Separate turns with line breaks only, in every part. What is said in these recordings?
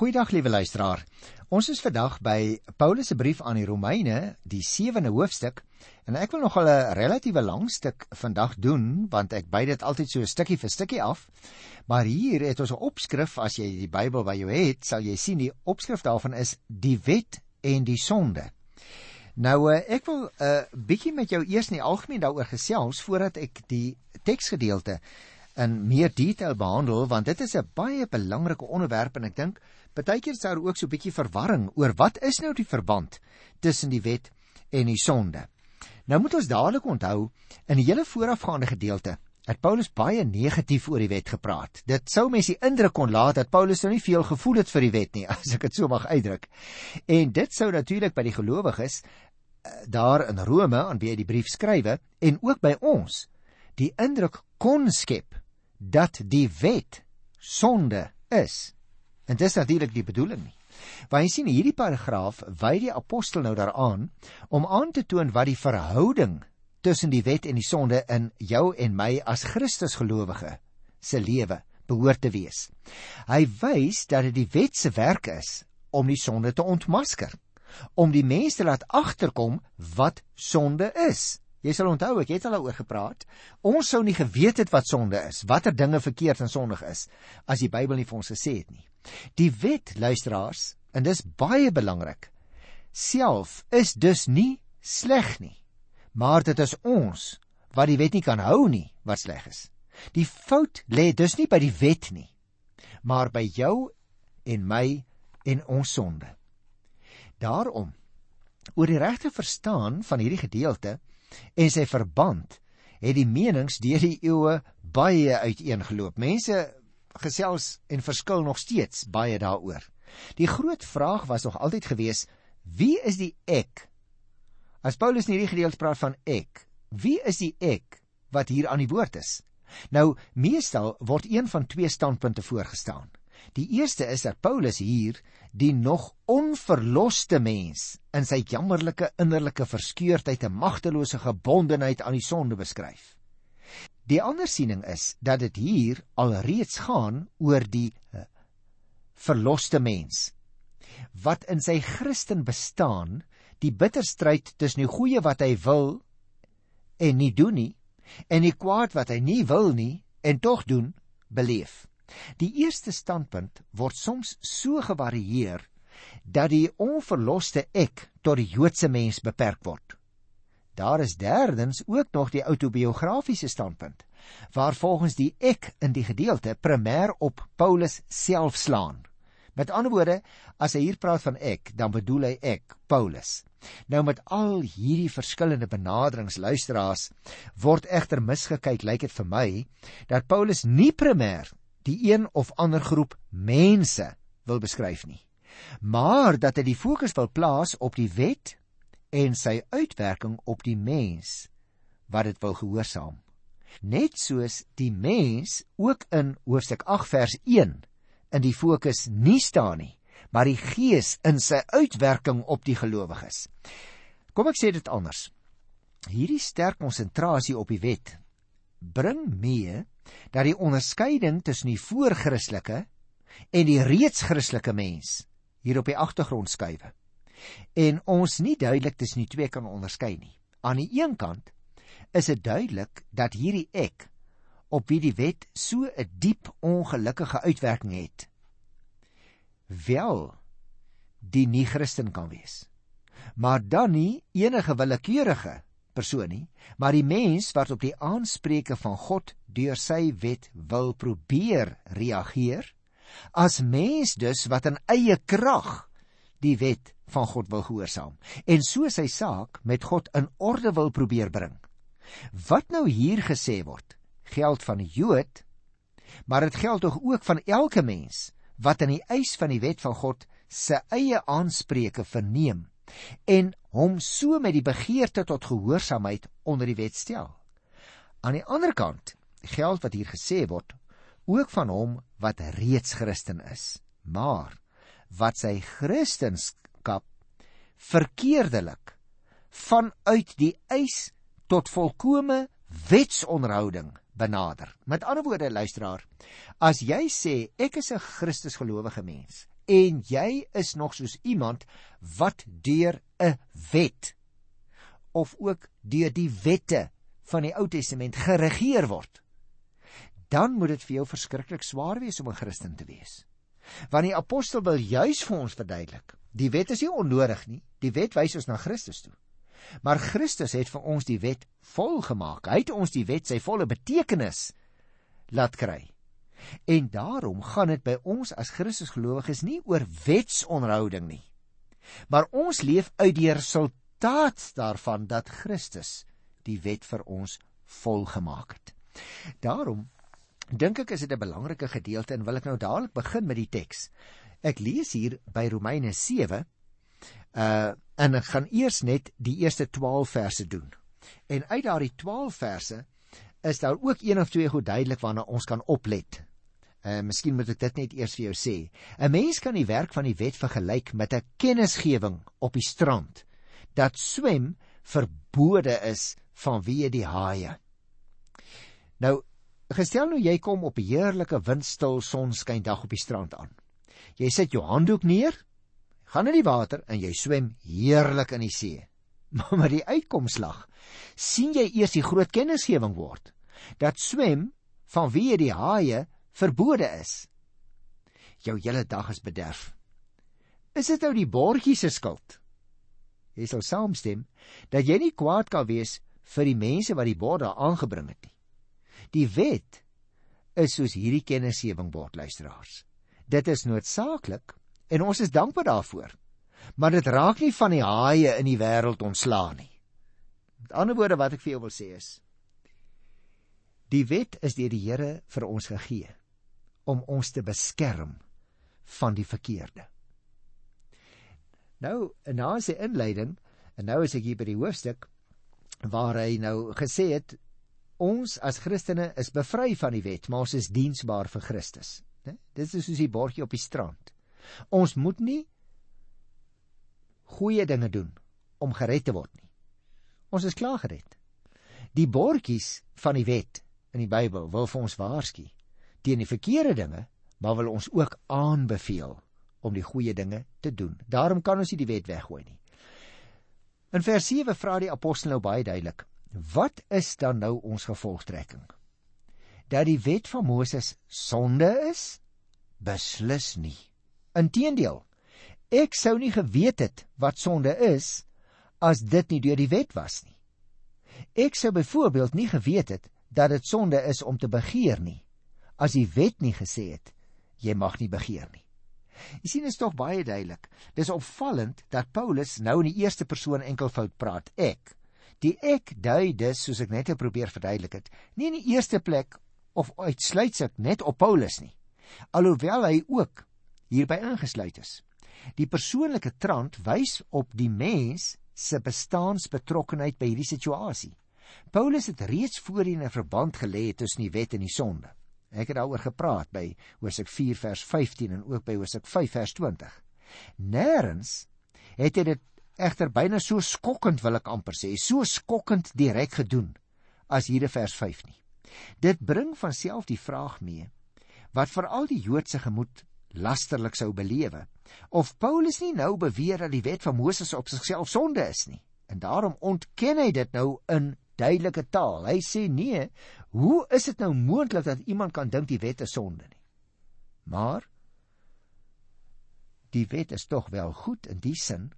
Goeiedag liewe luisteraar. Ons is vandag by Paulus se brief aan die Romeine, die 7de hoofstuk, en ek wil nogal 'n relatiewe lang stuk vandag doen, want ek by dit altyd so 'n stukkie vir stukkie af. Maar hier het ons 'n opskrif, as jy die Bybel by jou het, sal jy sien die opskrif daarvan is die wet en die sonde. Nou eh, ek wil 'n uh, bietjie met jou eers in die algemeen daaroor gesels voordat ek die teksgedeelte in meer detail behandel want dit is 'n baie belangrike onderwerp en ek dink partykeer is daar ook so 'n bietjie verwarring oor wat is nou die verband tussen die wet en die sonde. Nou moet ons dadelik onthou in die hele voorafgaande gedeelte het Paulus baie negatief oor die wet gepraat. Dit sou mense die indruk kon laat dat Paulus nou nie veel gevoel het vir die wet nie, as ek dit so mag uitdruk. En dit sou natuurlik by die gelowiges eh, daar in Rome aan wie hy die brief skrywe en ook by ons die indruk kon skep dat die wet sonde is. En dis natuurlik die bedoeling nie. Want jy sien hierdie paragraaf wy die apostel nou daaraan om aan te toon wat die verhouding tussen die wet en die sonde in jou en my as Christusgelowige se lewe behoort te wees. Hy wys dat dit die wet se werk is om die sonde te ontmasker, om die mense laat agterkom wat sonde is. Jy sal onthou ek het al daaroor gepraat. Ons sou nie geweet het wat sonde is, watter dinge verkeerd en sondig is as die Bybel nie vir ons gesê het nie. Die wet, luisteraars, en dis baie belangrik. Self is dus nie sleg nie. Maar dit is ons wat die wet nie kan hou nie wat sleg is. Die fout lê dus nie by die wet nie, maar by jou en my en ons sonde. Daarom oor die regte verstaan van hierdie gedeelte en sy verband het die menings deur die eeue baie uiteengeloop. Mense gesels en verskil nog steeds baie daaroor. Die groot vraag was nog altyd gewees: wie is die ek? As Paulus in hierdie gedeelte praat van ek, wie is die ek wat hier aan die woord is? Nou, meestal word een van twee standpunte voorgestaan. Die eerste is dat Paulus hier die nog onverloste mens in sy jammerlike innerlike verskeurdheid en magtelose gebondenheid aan die sonde beskryf. Die ander siening is dat dit hier alreeds gaan oor die eh, verloste mens wat in sy Christen bestaan die bitterstryd tussen die goeie wat hy wil en nie doen nie en die kwaad wat hy nie wil nie en tog doen beleef. Die eerste standpunt word soms so gevarieer dat die onverloste ek tot die Joodse mens beperk word. Daar is derdens ook nog die autobiografiese standpunt waar volgens die ek in die gedeelte primêr op Paulus self slaan. Met ander woorde, as hy hier praat van ek, dan bedoel hy ek, Paulus. Nou met al hierdie verskillende benaderings luisteraars word egter misgekyk lyk dit vir my dat Paulus nie primêr die een of ander groep mense wil beskryf nie maar dat hy die fokus wil plaas op die wet en sy uitwerking op die mens wat dit wil gehoorsaam. Net soos die mens ook in hoofstuk 8 vers 1 in die fokus nie staan nie maar die gees in sy uitwerking op die gelowiges. Kom ek sê dit anders. Hierdie sterk konsentrasie op die wet bring mee dat die onderskeiding tussen die voorchristelike en die reeds Christelike mens hier op die agtergrond skuif. En ons nie duidelik tussen die twee kan onderskei nie. Aan die een kant is dit duidelik dat hierdie ek op wie die wet so 'n diep ongelukkige uitwerking het, wel die nie-Christen kan wees. Maar dan nie enige willekeurige persoon nie, maar die mens wat op die aansprake van God deur sy wet wil probeer reageer, as mens dus wat in eie krag die wet van God wil gehoorsaam en so sy saak met God in orde wil probeer bring. Wat nou hier gesê word, geld van die Jood, maar dit geld tog ook van elke mens wat in die eis van die wet van God se eie aansprake verneem en hom so met die begeerte tot gehoorsaamheid onder die wet stel. Aan die ander kant geld wat hier gesê word ook van hom wat reeds Christen is, maar wat sy Christenskap verkeerdelik vanuit die eis tot volkomme wetsonderhouding benader. Met ander woorde luisteraar, as jy sê ek is 'n Christusgelowige mens en jy is nog soos iemand wat deur 'n wet of ook deur die wette van die Ou Testament geregeer word, dan moet dit vir jou verskriklik swaar wees om 'n Christen te wees. Want die apostel wil juis vir ons verduidelik, die wet is nie onnodig nie. Die wet wys ons na Christus toe. Maar Christus het vir ons die wet volgemaak. Hy het ons die wet sy volle betekenis laat kry. En daarom gaan dit by ons as Christusgelowiges nie oor wetsonhouding nie. Maar ons leef uit die resultaat daarvan dat Christus die wet vir ons volgemaak het. Daarom dink ek is dit 'n belangrike gedeelte en wil ek nou dadelik begin met die teks. Ek lees hier by Romeine 7 uh en ek gaan eers net die eerste 12 verse doen. En uit daardie 12 verse is daar ook een of twee goed duidelik waarna ons kan oplet. Uh miskien moet ek dit net eers vir jou sê. 'n Mens kan die werk van die wet vergelyk met 'n kennisgewing op die strand dat swem verbode is vanweë die haie. Nou, gestel nou jy kom op 'n heerlike windstil sonskyn dag op die strand aan. Jy sit jou handdoek neer, gaan in die water en jy swem heerlik in die see. Maar met die uitkomslag sien jy eers die groot kennisgewing word dat swem vanweë die haie verbode is. Jou hele dag is bederf. Is dit nou die bordjie se skuld? Jy sal saamstem dat jy nie kwaad kan wees vir die mense wat die bord daar aangebring het nie. Die wet is soos hierdie kennisgewing word luisteraars. Dit is noodsaaklik en ons is dankbaar daarvoor. Maar dit raak nie van die haie in die wêreld ontslaan nie. Met ander woorde wat ek vir jou wil sê is die wet is deur die Here vir ons gegee om ons te beskerm van die verkeerde. Nou, na sy inleiding, en nou is ek hier by die hoofstuk waar hy nou gesê het ons as Christene is bevry van die wet, maar ons is diensbaar vir Christus, né? Dit is soos die bordjie op die strand. Ons moet nie goeie dinge doen om gered te word nie. Ons is klaar gered. Die bordjies van die wet in die Bybel wil vir ons waarsku teen die verkeerde dinge, maar wil ons ook aanbeveel om die goeie dinge te doen. Daarom kan ons nie die wet weggooi nie. In vers 7 vra die apostel nou baie duidelik: Wat is dan nou ons gevolgtrekking? Dat die wet van Moses sonde is? Beslis nie. Inteendeel, ek sou nie geweet het wat sonde is as dit nie deur die wet was nie. Ek sou byvoorbeeld nie geweet het dat dit sonde is om te begeer nie as die wet nie gesê het jy mag nie begeer nie. Jy sien dit is tog baie duidelik. Dis opvallend dat Paulus nou in die eerste persoon enkelvoud praat, ek. Die ek dui dus, soos ek net probeer verduidelik het, nie in die eerste plek of uitsluitlik net op Paulus nie. Alhoewel hy ook hierby ingesluit is. Die persoonlike trant wys op die mens se bestaansbetrokkenheid by hierdie situasie. Paulus het reeds voorheen 'n verband gelê tussen die wet en die sonde. Ek het daaroor gepraat by Hosea 4 vers 15 en ook by Hosea 5 vers 20. Nêrens het hy dit egter byna so skokkend wil ek amper sê, so skokkend direk gedoen as hier in vers 5 nie. Dit bring van self die vraag mee wat vir al die Joodse gemoed lasterlik sou belewe of Paulus nie nou beweer dat die wet van Moses op sigself sonde is nie. En daarom ontken hy dit nou in duidelike taal. Hy sê nee, hoe is dit nou moontlik dat iemand kan dink die wet is sonde nie? Maar die wet is tog wel goed in die sin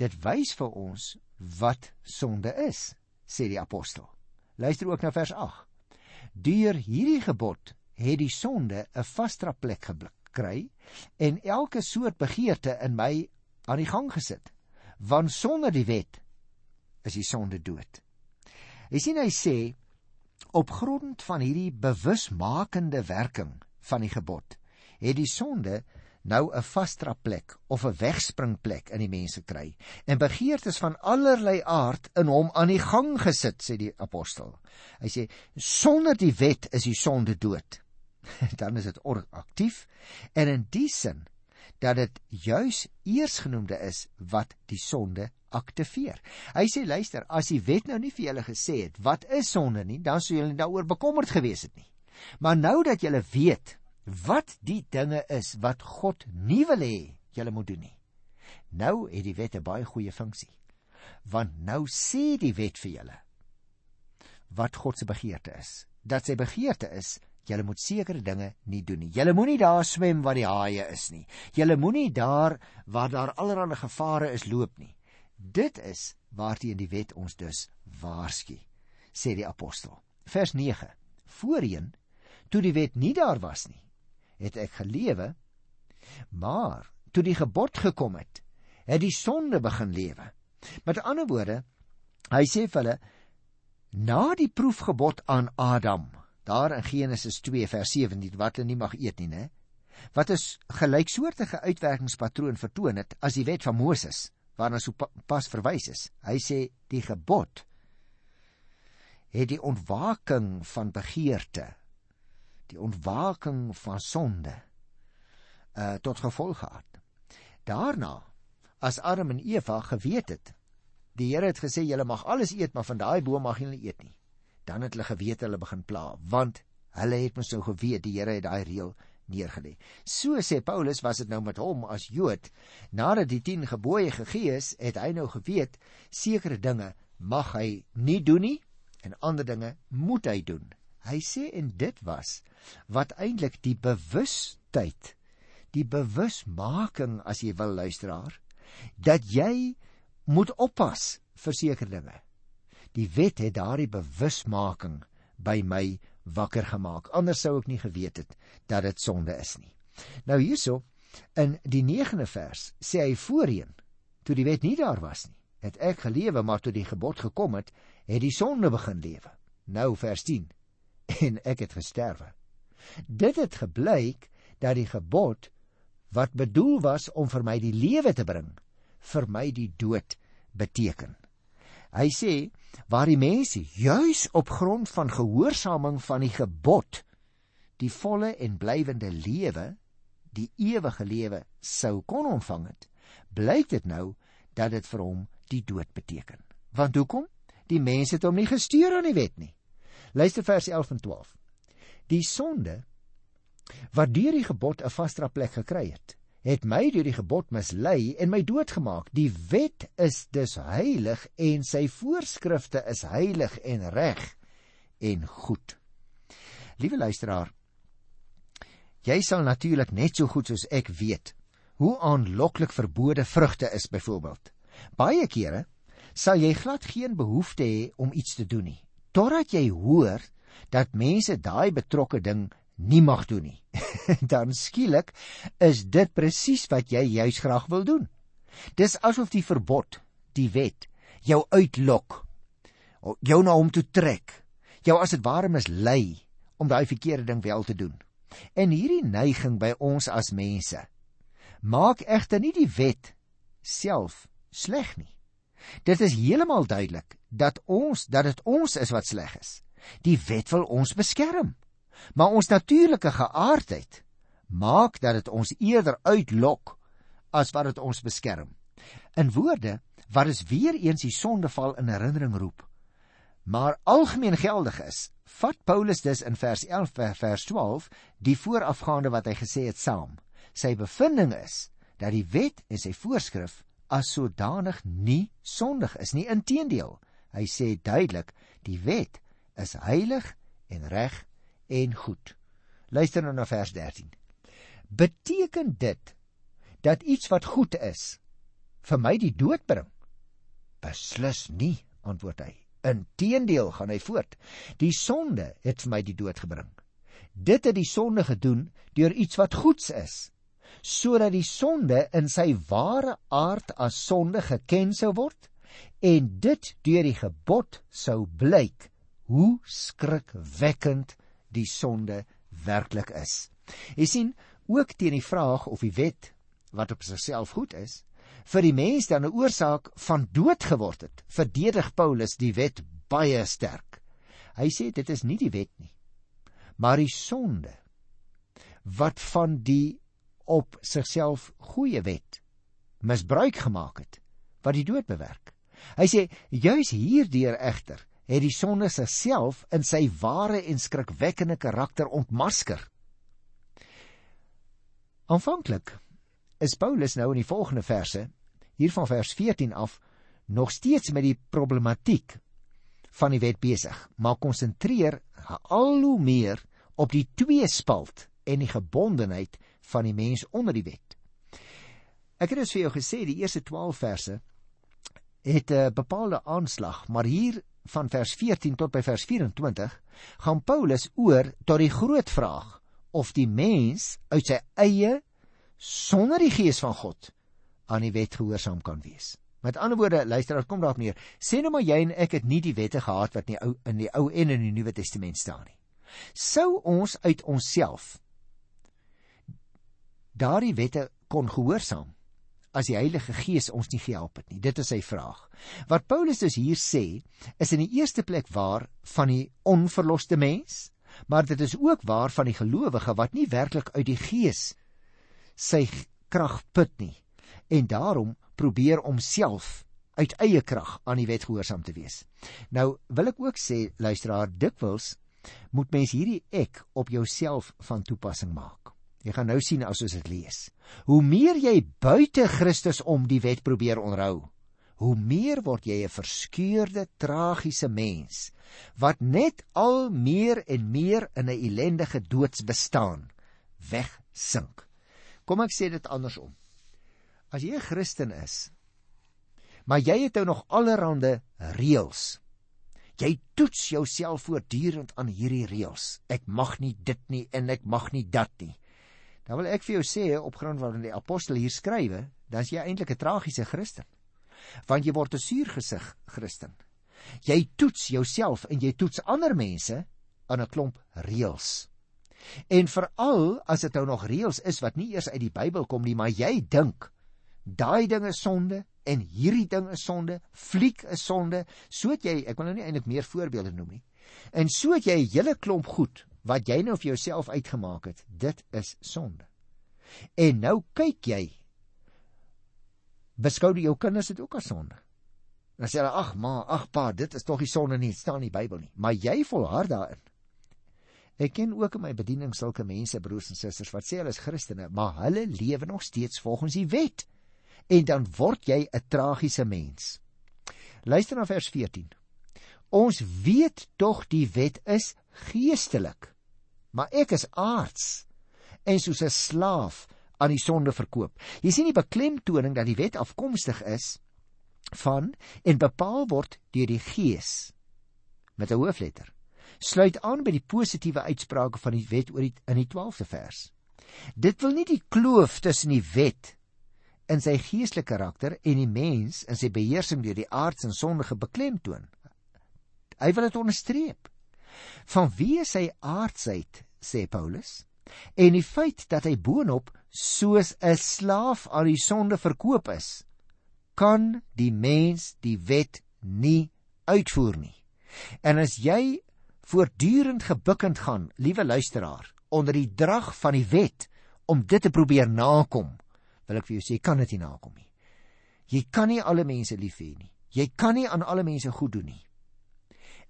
dit wys vir ons wat sonde is, sê die apostel. Luister ook na vers 8. Deur hierdie gebod het die sonde 'n vasstra plek gekry en elke soort begeerte in my aan die gang gesit. Want sonder die wet is die sonde dood. Jy sien hy sê op grond van hierdie bewusmakende werking van die gebod het die sonde nou 'n vastra plek of 'n wegspringplek in die mense kry en begeertes van allerlei aard in hom aan die gang gesit sê die apostel. Hy sê sonder die wet is die sonde dood. Dan is dit aktief en in die sin dat dit juis eersgenoemde is wat die sonde aktiveer. Hy sê luister, as die wet nou nie vir julle gesê het wat is sonde nie, dan sou julle daaroor bekommerd gewees het nie. Maar nou dat julle weet wat die dinge is wat God nie wil hê julle moet doen nie. Nou het die wet 'n baie goeie funksie. Want nou sê die wet vir julle wat God se begeerte is. Dat sy begeerte is Julle moet sekere dinge nie doen nie. Julle moenie daar swem waar die haie is nie. Julle moenie daar waar daar allerlei gevare is loop nie. Dit is waarteen die wet ons dus waarsku, sê die apostel. Vers 9. Voorheen, toe die wet nie daar was nie, het ek gelewe, maar toe die gebod gekom het, het die sonde begin lewe. Met ander woorde, hy sê vir hulle na die proefgebod aan Adam, daar in Genesis 2 vers 17 wat hulle nie mag eet nie, né? Wat is gelyksoortige uitwerkingspatroon vertoon het as die wet van Moses waarna so pas verwys is. Hy sê die gebod het die ontwaking van begeerte, die ontwaking van sonde uh tot gevolg gehad. Daarna as Adam en Eva geweet het, die Here het gesê julle mag alles eet, maar van daai boom mag julle eet nie. Dan het hulle geweet hulle begin pla, want hulle het mos nou geweet die Here het daai reël neergelê. So sê Paulus was dit nou met hom as Jood, nadat die 10 gebooie gegee is, het hy nou geweet sekere dinge mag hy nie doen nie en ander dinge moet hy doen. Hy sê en dit was wat eintlik die bewustheid, die bewusmaking as jy wil luisteraar, dat jy moet oppas vir sekere dinge. Die wet het daardie bewusmaking by my wakker gemaak. Anders sou ek nie geweet het dat dit sonde is nie. Nou hierso in die 9de vers sê hy voorheen toe die wet nie daar was nie, het ek gelewe maar toe die gebod gekom het, het die sonde begin lewe. Nou vers 10 en ek het gesterwe. Dit het gebleik dat die gebod wat bedoel was om vir my die lewe te bring, vir my die dood beteken. Hy sê waar die mense juis op grond van gehoorsaming van die gebod die volle en blywende lewe, die ewige lewe sou kon ontvang het, blyk dit nou dat dit vir hom die dood beteken. Want hoekom? Die mense het hom nie gestuur aan die wet nie. Luister vers 11 en 12. Die sonde wat deur die gebod 'n vasdra plek gekry het, het my deur die gebod mislei en my doodgemaak. Die wet is dus heilig en sy voorskrifte is heilig en reg en goed. Liewe luisteraar, jy sal natuurlik net so goed soos ek weet hoe aanloklik verbode vrugte is byvoorbeeld. Baie kere sal jy glad geen behoefte hê om iets te doen nie, totdat jy hoor dat mense daai betrokke ding nie mag doen nie. Dan skielik is dit presies wat jy juis graag wil doen. Dis asof die verbod, die wet, jou uitlok, jou na hom toe trek, jou as dit ware mislei om daai verkeerde ding wel te doen. En hierdie neiging by ons as mense maak egter nie die wet self sleg nie. Dit is heeltemal duidelik dat ons dat dit ons is wat sleg is. Die wet wil ons beskerm. Maar ons natuurlike geaardheid maak dat dit ons eerder uitlok as wat dit ons beskerm. In woorde wat is weer eens die sondeval in herinnering roep. Maar algemeen geldig is, vat Paulus dus in vers 11 vers 12 die voorafgaande wat hy gesê het saam. Sy bevinding is dat die wet en sy voorskrif as sodanig nie sondig is nie. Inteendeel, hy sê duidelik, die wet is heilig en reg en goed. Luister nou na vers 13. Beteken dit dat iets wat goed is vir my die dood bring? Beslis nie, antwoord hy. Inteendeel gaan hy voort. Die sonde het vir my die dood gebring. Dit het die sonde gedoen deur iets wat goeds is, sodat die sonde in sy ware aard as sonde geken sou word en dit deur die gebod sou blyk hoe skrikwekkend die sonde werklik is. Jy sien, ook teen die vraag of die wet wat op sigself goed is, vir die mens dan 'n oorsaak van dood geword het, verdedig Paulus die wet baie sterk. Hy sê dit is nie die wet nie, maar die sonde wat van die op sigself goeie wet misbruik gemaak het wat die dood bewerk. Hy sê juis hierdeur egter het die sonde self in sy ware en skrikwekkende karakter ontmasker. Aanvanklik is Paulus nou in die volgende verse, hier van vers 14 af, nog steeds met die problematiek van die wet besig, maar konsentreer al hoe meer op die tweespalt en die gebondenheid van die mens onder die wet. Ek het dus vir jou gesê die eerste 12 verse het 'n bepaalde aanslag, maar hier van vers 14 tot by vers 24 gaan Paulus oor tot die groot vraag of die mens uit sy eie sonder die gees van God aan die wet gehoorsaam kan wees. Met ander woorde, luister, kom daarop neer. Sê nou maar jy en ek het nie die wette gehad wat in die ou in die ou en in die Nuwe Testament staan nie. Sou ons uit onsself daardie wette kon gehoorsaam as die Heilige Gees ons nie gehelp het nie. Dit is sy vraag. Wat Paulus dus hier sê, is in die eerste plek waar van die onverloste mens, maar dit is ook waar van die gelowige wat nie werklik uit die Gees sy krag put nie en daarom probeer om self uit eie krag aan die wet gehoorsaam te wees. Nou wil ek ook sê luisteraar dikwels moet mens hierdie ek op jouself van toepassing maak. Jy gaan nou sien as ons dit lees. Hoe meer jy buite Christus om die wet probeer onderhou, hoe meer word jy 'n verskeurde, tragiese mens wat net al meer en meer in 'n ellendige doodsbestaan wegsink. Kom ek sê dit andersom. As jy 'n Christen is, maar jy het nou nog allerhande reëls. Jy toets jouself voortdurend aan hierdie reëls. Ek mag nie dit nie en ek mag nie dat nie. Dan wil ek vir jou sê op grond van die apostel hier skrywe, dan is jy eintlik 'n tragiese Christen. Want jy word 'n suurgesig Christen. Jy toets jouself en jy toets ander mense aan 'n klomp reëls. En veral as dit nou nog reëls is wat nie eers uit die Bybel kom nie, maar jy dink daai ding is sonde en hierdie ding is sonde, fliek is sonde, so het jy, ek wil nou nie eintlik meer voorbeelde noem nie. En so het jy 'n hele klomp goed wat jy nou vir jouself uitgemaak het, dit is sonde. En nou kyk jy beskou jou kinders dit ook as sonde. Dan sê hulle ag ma, ag pa, dit is tog nie sonde nie, dit staan in die Bybel nie. Maar jy volhard daarin. Ek ken ook in my bediening sulke mense broers en susters wat sê hulle is Christene, maar hulle lewe nog steeds volgens die wet. En dan word jy 'n tragiese mens. Luister na vers 14. Ons weet tog die wet is geestelik maar ek is aards en soos 'n slaaf aan die sonde verkoop. Jy sien die beklemtoning dat die wet afkomstig is van en bepaal word deur die Gees met 'n hoofletter. Sluit aan by die positiewe uitsprake van die wet oor die in die 12de vers. Dit wil nie die kloof tussen die wet in sy geestelike karakter en die mens in sy beheersing deur die aards en sondige beklemtoon. Hy wil dit onderstreep. Van wie hy aardsheid, sê Paulus? En die feit dat hy boonop soos 'n slaaf aan die sonde verkoop is, kan die mens die wet nie uitvoer nie. En as jy voortdurend gebukkend gaan, liewe luisteraar, onder die drag van die wet om dit te probeer nakom, wil ek vir jou sê, kan dit nie nakom nie. Jy kan nie alle mense lief hê nie. Jy kan nie aan alle mense goed doen nie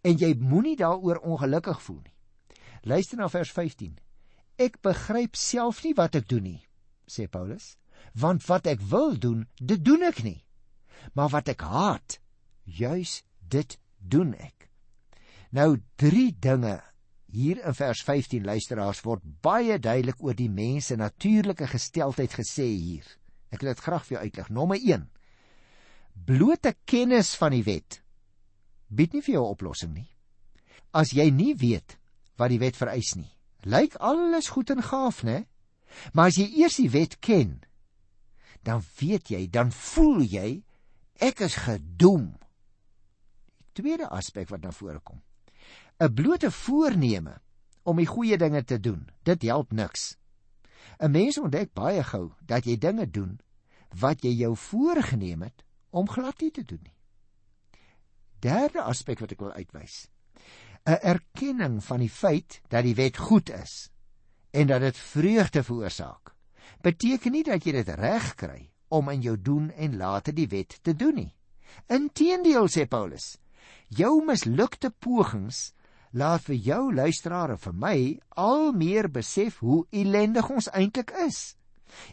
en jy moenie daaroor ongelukkig voel nie. Luister na vers 15. Ek begryp self nie wat ek doen nie, sê Paulus, want wat ek wil doen, dit doen ek nie. Maar wat ek haat, juis dit doen ek. Nou drie dinge hier in vers 15 luisteraars word baie duidelik oor die mens se natuurlike gesteldheid gesê hier. Ek wil dit graag vir jou uitlig. Nommer 1. Blote kennis van die wet bied nie vir jou 'n oplossing nie. As jy nie weet wat die wet vereis nie, lyk alles goed en gaaf, né? Maar as jy eers die wet ken, dan weet jy, dan voel jy ek is gedoem. Die tweede aspek wat na vore kom. 'n Blote voorneme om die goeie dinge te doen, dit help niks. 'n Mens ontdek baie gou dat jy dinge doen wat jy jou voorgenem het om glad nie te doen nie derde aspek wat ek wil uitwys. 'n Erkenning van die feit dat die wet goed is en dat dit vreugde veroorsaak. Beteken nie dat jy dit reg kry om in jou doen en late die wet te doen nie. Inteendeel sê Paulus, jou mislukte pogings laat vir jou luisteraars vir my al meer besef hoe ellendig ons eintlik is.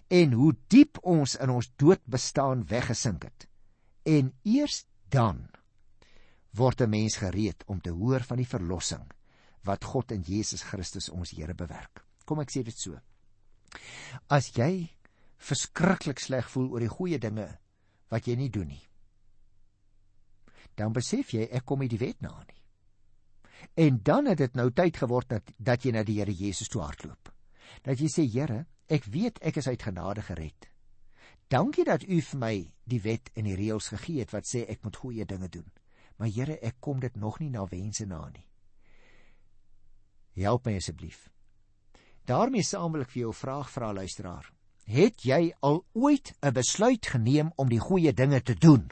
en hoe diep ons in ons dood bestaan weggesink het. En eers dan word 'n mens gereed om te hoor van die verlossing wat God in Jesus Christus ons Here bewerk. Kom ek sê dit so. As jy verskriklik sleg voel oor die goeie dinge wat jy nie doen nie, dan besef jy ek kom nie die wet na nie. En dan het dit nou tyd geword dat dat jy na die Here Jesus toe hardloop. Dat jy sê Here, ek weet ek is uit genade gered. Dankie dat U vir my die wet en die reëls gegee het wat sê ek moet goeie dinge doen. Maar Here, ek kom dit nog nie na wense na nie. Help my asseblief. daarmee saam wil ek vir jou 'n vraag vra luisteraar. Het jy al ooit 'n besluit geneem om die goeie dinge te doen?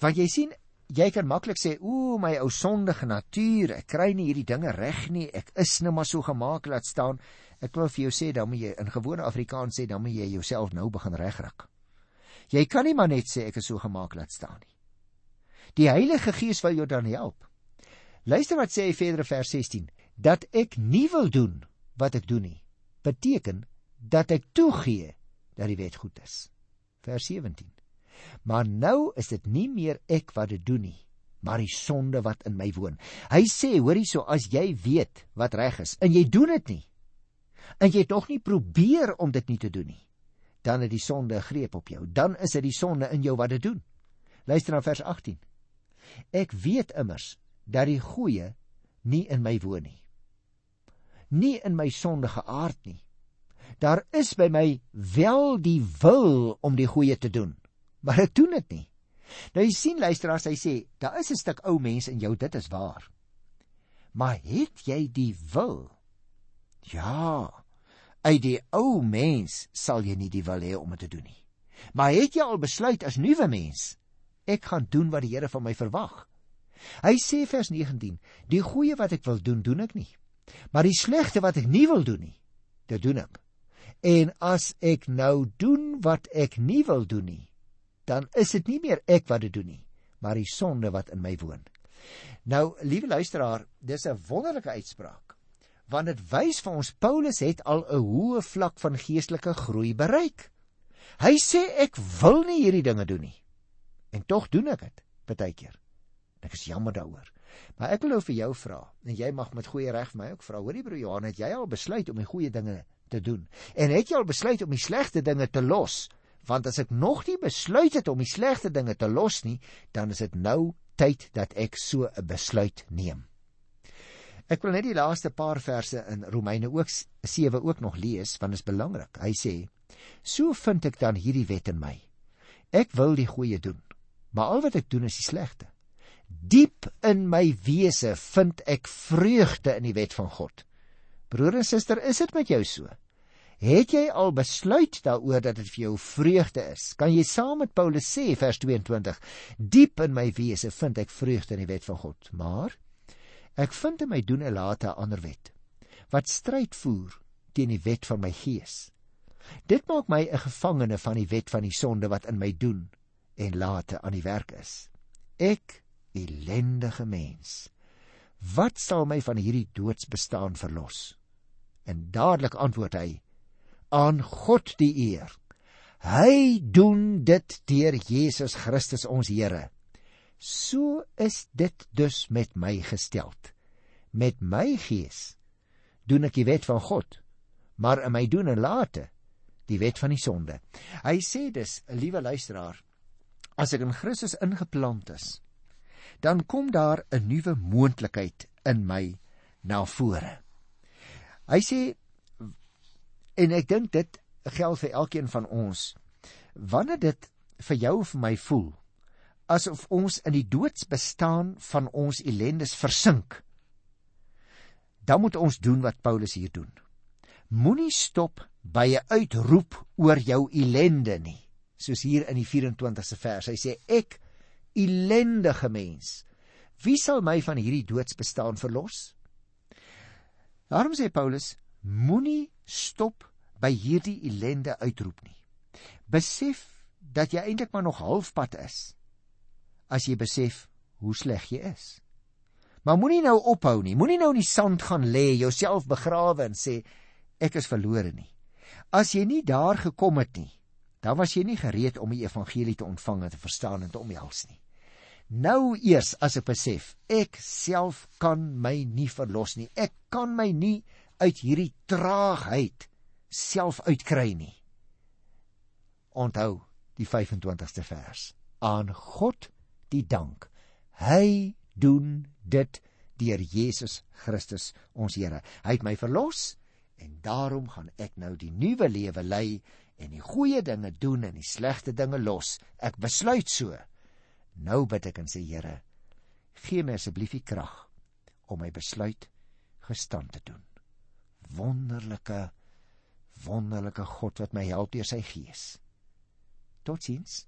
Want jy sien, jy kan maklik sê, "O, my ou sondige natuur, ek kry nie hierdie dinge reg nie. Ek is nou maar so gemaak laat staan." Ek wil vir jou sê, dan moet jy in gewone Afrikaans sê, dan moet jy jouself nou begin regryk. Jy kan nie maar net sê ek is so gemaak laat staan nie. Die Heilige Gees wil jou dan help. Luister wat sê hy verder vers 16, dat ek nie wil doen wat ek doen nie, beteken dat ek toegee dat die wet goed is. Vers 17. Maar nou is dit nie meer ek wat dit doen nie, maar die sonde wat in my woon. Hy sê, hoor hierso, as jy weet wat reg is en jy doen dit nie, en jy tog nie probeer om dit nie te doen nie, dan het die sonde greep op jou. Dan is dit die sonde in jou wat dit doen. Luister na vers 18. Ek weet immers dat die goeie nie in my woon nie. Nie in my sondige aard nie. Daar is by my wel die wil om die goeie te doen, maar ek doen dit nie. Nou jy sien luisteraars, hy sê, daar is 'n stuk ou mens in jou, dit is waar. Maar het jy die wil? Ja. Uit die ou mens sal jy nie die wil hê om dit te doen nie. Maar het jy al besluit as nuwe mens, ek gaan doen wat die Here van my verwag? Hy sê vers 19: Die goeie wat ek wil doen, doen ek nie. Maar die slegte wat ek nie wil doen nie, dit doen ek. En as ek nou doen wat ek nie wil doen nie, dan is dit nie meer ek wat dit doen nie, maar die sonde wat in my woon. Nou, liewe luisteraar, dis 'n wonderlike uitspraak. Want dit wys vir ons Paulus het al 'n hoë vlak van geestelike groei bereik. Hy sê ek wil nie hierdie dinge doen nie. En tog doen ek dit baie keer. Ek is jammer daaroor. Maar ek wil nou vir jou vra en jy mag met goeie reg vir my ook vra. Hoorie broer Johan, het jy al besluit om die goeie dinge te doen? En het jy al besluit om die slegte dinge te los? want as ek nog nie besluit het om die slegte dinge te los nie, dan is dit nou tyd dat ek so 'n besluit neem. Ek wil net die laaste paar verse in Romeine ook 7 ook nog lees want dit is belangrik. Hy sê: "So vind ek dan hierdie wet in my. Ek wil die goeie doen, maar al wat ek doen is die slegte. Diep in my wese vind ek vreugde in die wet van God." Broer en suster, is dit met jou so? Het jy al besluit daaroor dat dit vir jou vreugde is? Kan jy saam met Paulus sê vers 22: Diep in my wese vind ek vreugde in die wet van God, maar ek vind in my doen 'n late ander wet wat stryd voer teen die wet van my gees. Dit maak my 'n gevangene van die wet van die sonde wat in my doen en late aan die werk is. Ek, ellendige mens, wat sal my van hierdie doodsbestaan verlos? En dadelik antwoord hy: aan God die eer. Hy doen dit deur Jesus Christus ons Here. So is dit dus met my gesteld. Met my gees doen ek die wet van God, maar in my doen en late die wet van die sonde. Hy sê dus, liewe luisteraar, as ek in Christus ingeplant is, dan kom daar 'n nuwe moontlikheid in my na vore. Hy sê En ek dink dit geld vir elkeen van ons. Wanneer dit vir jou of vir my voel asof ons in die doodsbestaan van ons ellendes versink, dan moet ons doen wat Paulus hier doen. Moenie stop by 'n uitroep oor jou ellende nie, soos hier in die 24ste vers. Hy sê ek ellendige mens, wie sal my van hierdie doodsbestaan verlos? Daarom sê Paulus, moenie stop by hierdie ellende uitroep nie. Besef dat jy eintlik maar nog halfpad is. As jy besef hoe sleg jy is. Maar moenie nou ophou nie. Moenie nou in die sand gaan lê, jouself begrawe en sê ek is verlore nie. As jy nie daar gekom het nie, dan was jy nie gereed om die evangelie te ontvang en te verstaan en te omhels nie. Nou eers as ek besef, ek self kan my nie verlos nie. Ek kan my nie uit hierdie traagheid self uitkry nie. Onthou die 25ste vers. Aan God die dank. Hy doen dit deur Jesus Christus ons Here. Hy het my verlos en daarom gaan ek nou die nuwe lewe lei en die goeie dinge doen en die slegte dinge los. Ek besluit so. Nou bid ek en sê Here, gee my asseblief die krag om my besluit gestand te doen. Wonderlike wonderlike God wat my help deur sy gees. Totsiens.